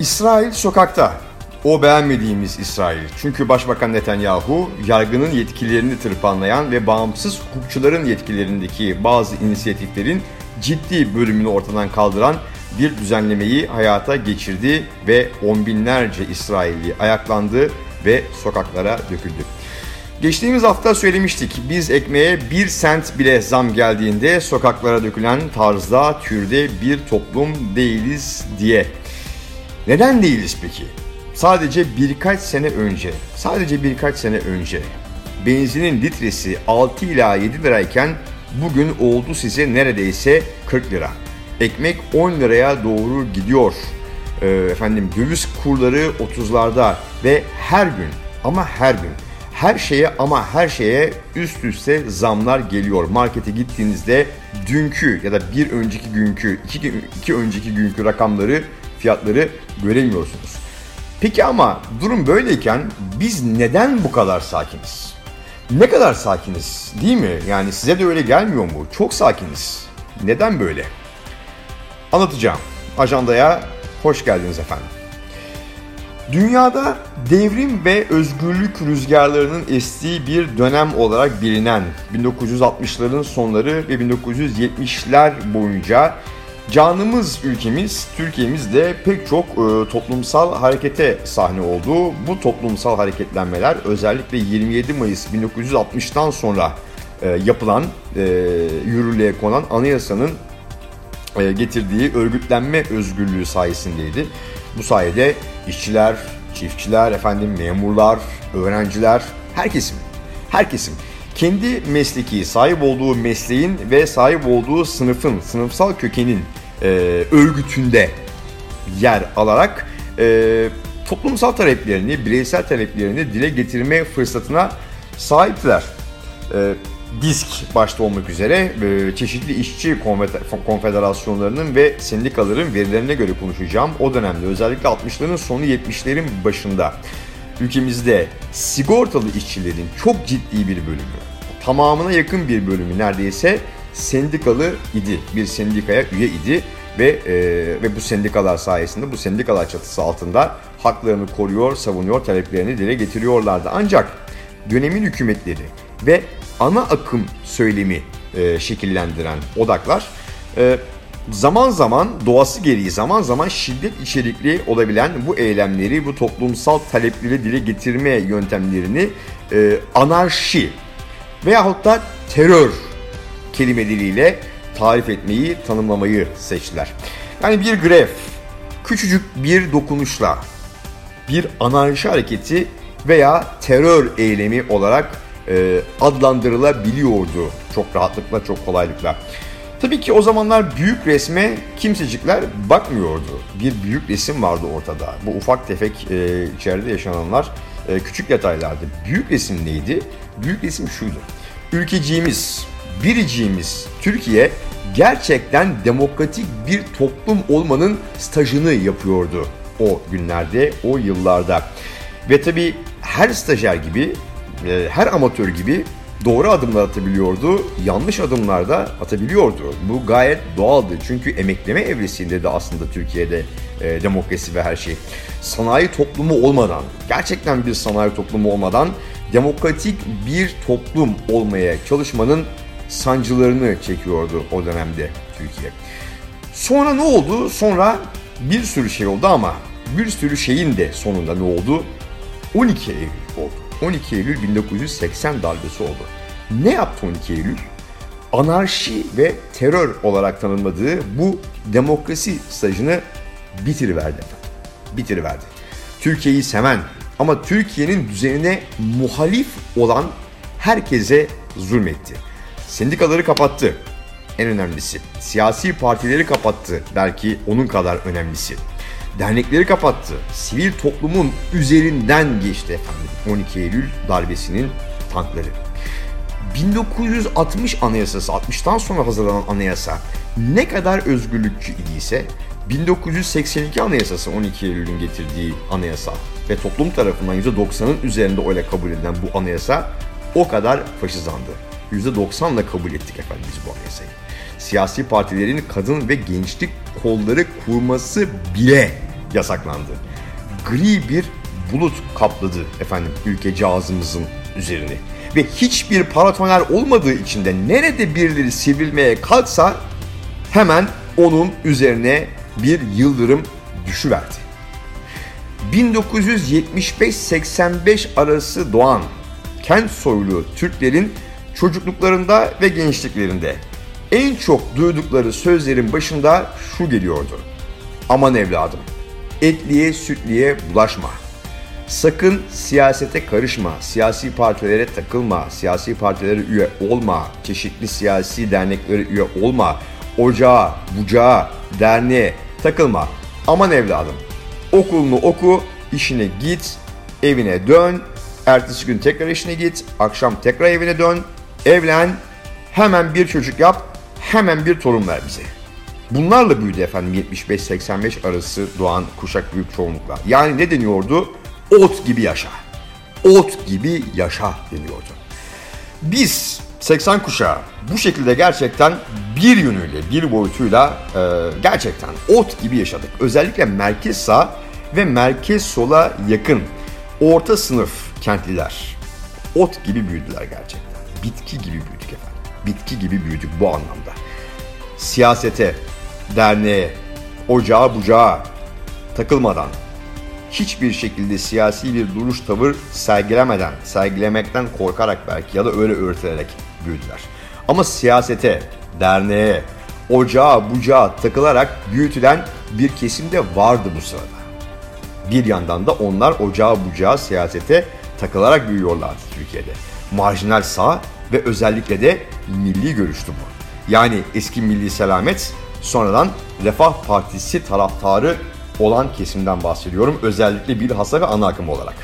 İsrail sokakta. O beğenmediğimiz İsrail. Çünkü Başbakan Netanyahu yargının yetkilerini tırpanlayan ve bağımsız hukukçuların yetkilerindeki bazı inisiyatiflerin ciddi bölümünü ortadan kaldıran bir düzenlemeyi hayata geçirdi ve on binlerce İsrailli ayaklandı ve sokaklara döküldü. Geçtiğimiz hafta söylemiştik biz ekmeğe bir sent bile zam geldiğinde sokaklara dökülen tarzda türde bir toplum değiliz diye. Neden değiliz peki? Sadece birkaç sene önce, sadece birkaç sene önce benzinin litresi 6 ila 7 lirayken bugün oldu size neredeyse 40 lira. Ekmek 10 liraya doğru gidiyor. Ee, efendim döviz kurları 30'larda ve her gün ama her gün her şeye ama her şeye üst üste zamlar geliyor. Markete gittiğinizde dünkü ya da bir önceki günkü, iki, iki önceki günkü rakamları, fiyatları göremiyorsunuz. Peki ama durum böyleyken biz neden bu kadar sakiniz? Ne kadar sakiniz değil mi? Yani size de öyle gelmiyor mu? Çok sakiniz. Neden böyle? Anlatacağım. Ajandaya hoş geldiniz efendim. Dünyada devrim ve özgürlük rüzgarlarının estiği bir dönem olarak bilinen 1960'ların sonları ve 1970'ler boyunca canımız ülkemiz, Türkiye'mizde pek çok e, toplumsal harekete sahne oldu. Bu toplumsal hareketlenmeler özellikle 27 Mayıs 1960'tan sonra e, yapılan, e, yürürlüğe konan anayasanın e, getirdiği örgütlenme özgürlüğü sayesindeydi. Bu sayede işçiler, çiftçiler, efendim memurlar, öğrenciler, her kesim, her kesim kendi mesleki, sahip olduğu mesleğin ve sahip olduğu sınıfın, sınıfsal kökenin e, örgütünde yer alarak e, toplumsal taleplerini, bireysel taleplerini dile getirme fırsatına sahiptiler. E, DISK başta olmak üzere e, çeşitli işçi konfederasyonlarının ve sendikaların verilerine göre konuşacağım. O dönemde özellikle 60'ların sonu 70'lerin başında ülkemizde sigortalı işçilerin çok ciddi bir bölümü, tamamına yakın bir bölümü neredeyse sendikalı idi. Bir sendikaya üye idi ve e, ve bu sendikalar sayesinde bu sendikalar çatısı altında haklarını koruyor, savunuyor, taleplerini dile getiriyorlardı. Ancak dönemin hükümetleri ve ana akım söylemi e, şekillendiren odaklar e, zaman zaman doğası gereği zaman zaman şiddet içerikli olabilen bu eylemleri, bu toplumsal talepleri dile getirme yöntemlerini e, anarşi veyahut da terör kelimeleriyle tarif etmeyi, tanımlamayı seçtiler. Yani bir grev, küçücük bir dokunuşla bir anarşi hareketi veya terör eylemi olarak e, adlandırılabiliyordu çok rahatlıkla, çok kolaylıkla. Tabii ki o zamanlar büyük resme kimsecikler bakmıyordu. Bir büyük resim vardı ortada. Bu ufak tefek e, içeride yaşananlar e, küçük detaylardı. Büyük resim neydi? Büyük resim şuydu. Ülkeciğimiz, biriciğimiz Türkiye gerçekten demokratik bir toplum olmanın stajını yapıyordu o günlerde, o yıllarda. Ve tabii her stajyer gibi e, her amatör gibi doğru adımlar atabiliyordu, yanlış adımlar da atabiliyordu. Bu gayet doğaldı çünkü emekleme evresinde de aslında Türkiye'de e, demokrasi ve her şey. Sanayi toplumu olmadan, gerçekten bir sanayi toplumu olmadan demokratik bir toplum olmaya çalışmanın sancılarını çekiyordu o dönemde Türkiye. Sonra ne oldu? Sonra bir sürü şey oldu ama bir sürü şeyin de sonunda ne oldu? 12 Eylül oldu. 12 Eylül 1980 darbesi oldu. Ne yaptı 12 Eylül? Anarşi ve terör olarak tanımladığı bu demokrasi stajını bitiriverdi. Bitiriverdi. Türkiye'yi seven ama Türkiye'nin düzenine muhalif olan herkese zulmetti. Sendikaları kapattı. En önemlisi. Siyasi partileri kapattı. Belki onun kadar önemlisi. Dernekleri kapattı. Sivil toplumun üzerinden geçti efendim. 12 Eylül darbesinin tankları. 1960 anayasası, 60'tan sonra hazırlanan anayasa ne kadar özgürlükçü idiyse 1982 anayasası 12 Eylül'ün getirdiği anayasa ve toplum tarafından %90'ın üzerinde oyla kabul edilen bu anayasa o kadar faşizandı. %90'la kabul ettik efendim biz bu anayasayı. Siyasi partilerin kadın ve gençlik kolları kurması bile yasaklandı. Gri bir bulut kapladı efendim ülkecağızımızın üzerini. Ve hiçbir paratoner olmadığı için de nerede birileri sivrilmeye kalksa hemen onun üzerine bir yıldırım düşüverdi. 1975-85 arası doğan kent soylu Türklerin çocukluklarında ve gençliklerinde en çok duydukları sözlerin başında şu geliyordu. Aman evladım, etliye sütliye bulaşma. Sakın siyasete karışma, siyasi partilere takılma, siyasi partilere üye olma, çeşitli siyasi derneklere üye olma, ocağa, bucağa, derneğe takılma. Aman evladım, okulunu oku, işine git, evine dön, ertesi gün tekrar işine git, akşam tekrar evine dön, evlen, hemen bir çocuk yap, hemen bir torun ver bize. Bunlarla büyüdü efendim 75-85 arası doğan kuşak büyük çoğunlukla. Yani ne deniyordu? Ot gibi yaşa. Ot gibi yaşa deniyordu. Biz 80 kuşağı bu şekilde gerçekten bir yönüyle, bir boyutuyla e, gerçekten ot gibi yaşadık. Özellikle merkez sağ ve merkez sola yakın orta sınıf kentliler ot gibi büyüdüler gerçekten. Bitki gibi büyüdük efendim. Bitki gibi büyüdük bu anlamda. Siyasete, derneğe, ocağa bucağa takılmadan, hiçbir şekilde siyasi bir duruş tavır sergilemeden, sergilemekten korkarak belki ya da öyle öğretilerek büyüdüler. Ama siyasete, derneğe, ocağa bucağa takılarak büyütülen bir kesim de vardı bu sırada. Bir yandan da onlar ocağa bucağa siyasete takılarak büyüyorlardı Türkiye'de. Marjinal sağ ve özellikle de milli görüştü bu. Yani eski milli selamet sonradan Refah Partisi taraftarı olan kesimden bahsediyorum. Özellikle bilhassa ve ana akım olarak.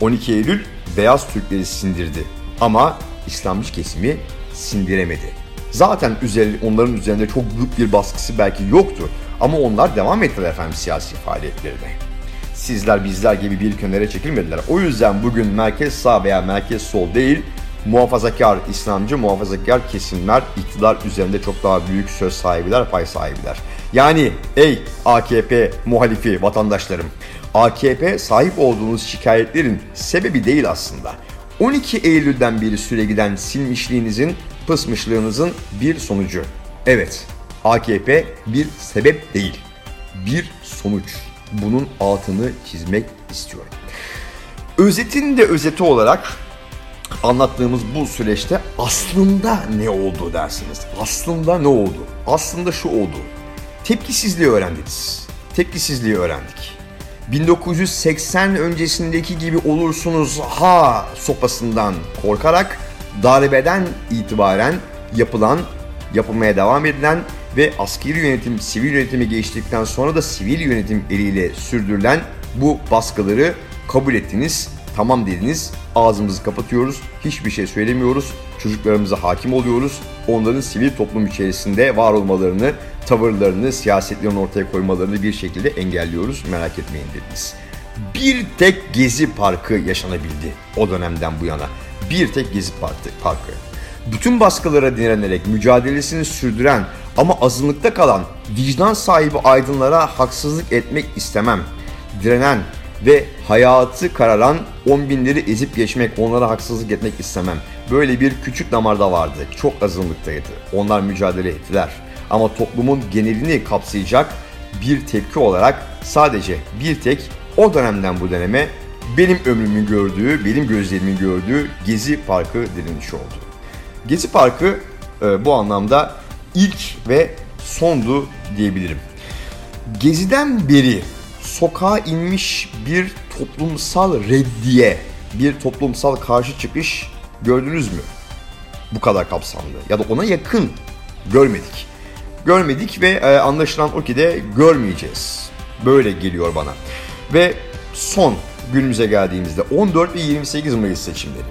12 Eylül beyaz Türkleri sindirdi ama İslamcı kesimi sindiremedi. Zaten üzeri, onların üzerinde çok büyük bir baskısı belki yoktu ama onlar devam ettiler efendim siyasi faaliyetlerine. Sizler bizler gibi bir kenara çekilmediler. O yüzden bugün merkez sağ veya merkez sol değil, muhafazakar, İslamcı muhafazakar kesimler iktidar üzerinde çok daha büyük söz sahibiler, pay sahibiler. Yani ey AKP muhalifi vatandaşlarım, AKP sahip olduğunuz şikayetlerin sebebi değil aslında. 12 Eylül'den beri süre giden silmişliğinizin, pısmışlığınızın bir sonucu. Evet, AKP bir sebep değil, bir sonuç. Bunun altını çizmek istiyorum. Özetin de özeti olarak anlattığımız bu süreçte aslında ne oldu dersiniz. Aslında ne oldu? Aslında şu oldu. Tepkisizliği öğrendiniz. Tepkisizliği öğrendik. 1980 öncesindeki gibi olursunuz ha sopasından korkarak darbeden itibaren yapılan, yapılmaya devam edilen ve askeri yönetim, sivil yönetimi geçtikten sonra da sivil yönetim eliyle sürdürülen bu baskıları kabul ettiniz, tamam dediniz, ağzımızı kapatıyoruz, hiçbir şey söylemiyoruz, çocuklarımıza hakim oluyoruz, onların sivil toplum içerisinde var olmalarını, tavırlarını, siyasetlerini ortaya koymalarını bir şekilde engelliyoruz, merak etmeyin dediniz. Bir tek Gezi Parkı yaşanabildi o dönemden bu yana. Bir tek Gezi Parkı. Bütün baskılara direnerek mücadelesini sürdüren ama azınlıkta kalan vicdan sahibi aydınlara haksızlık etmek istemem. Direnen ve hayatı kararan on binleri ezip geçmek, onlara haksızlık etmek istemem. Böyle bir küçük damarda vardı. Çok azınlıktaydı. Onlar mücadele ettiler. Ama toplumun genelini kapsayacak bir tepki olarak sadece bir tek o dönemden bu döneme benim ömrümün gördüğü, benim gözlerimin gördüğü Gezi Parkı direnişi oldu. Gezi Parkı e, bu anlamda ilk ve sondu diyebilirim. Geziden beri sokağa inmiş bir toplumsal reddiye, bir toplumsal karşı çıkış gördünüz mü? Bu kadar kapsamlı ya da ona yakın görmedik. Görmedik ve e, anlaşılan o ki de görmeyeceğiz. Böyle geliyor bana. Ve son günümüze geldiğimizde 14 ve 28 Mayıs seçimleri.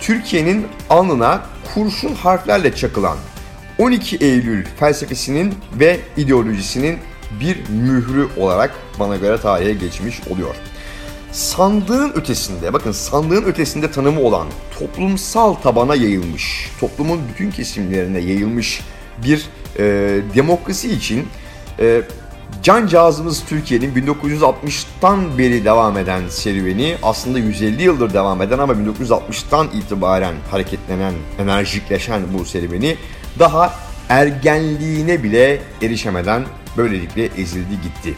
Türkiye'nin alnına kurşun harflerle çakılan 12 Eylül felsefesinin ve ideolojisinin bir mührü olarak bana göre tarihe geçmiş oluyor. Sandığın ötesinde, bakın sandığın ötesinde tanımı olan toplumsal tabana yayılmış, toplumun bütün kesimlerine yayılmış bir e, demokrasi için e, Cancağızımız Türkiye'nin 1960'tan beri devam eden serüveni aslında 150 yıldır devam eden ama 1960'tan itibaren hareketlenen, enerjikleşen bu serüveni daha ergenliğine bile erişemeden böylelikle ezildi gitti.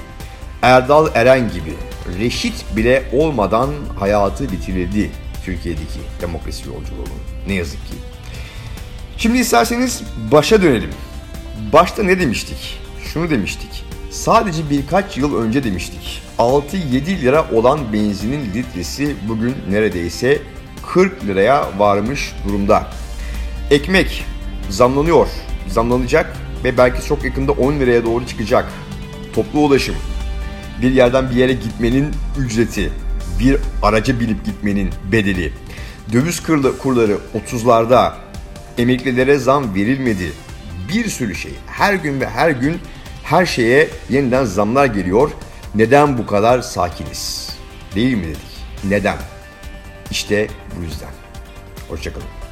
Erdal Eren gibi reşit bile olmadan hayatı bitirildi Türkiye'deki demokrasi yolculuğunun. Ne yazık ki. Şimdi isterseniz başa dönelim. Başta ne demiştik? Şunu demiştik. Sadece birkaç yıl önce demiştik. 6-7 lira olan benzinin litresi bugün neredeyse 40 liraya varmış durumda. Ekmek zamlanıyor, zamlanacak ve belki çok yakında 10 liraya doğru çıkacak. Toplu ulaşım, bir yerden bir yere gitmenin ücreti, bir araca binip gitmenin bedeli, döviz kurları 30'larda, emeklilere zam verilmedi. Bir sürü şey. Her gün ve her gün her şeye yeniden zamlar geliyor. Neden bu kadar sakiniz? Değil mi dedik? Neden? İşte bu yüzden. Hoşçakalın.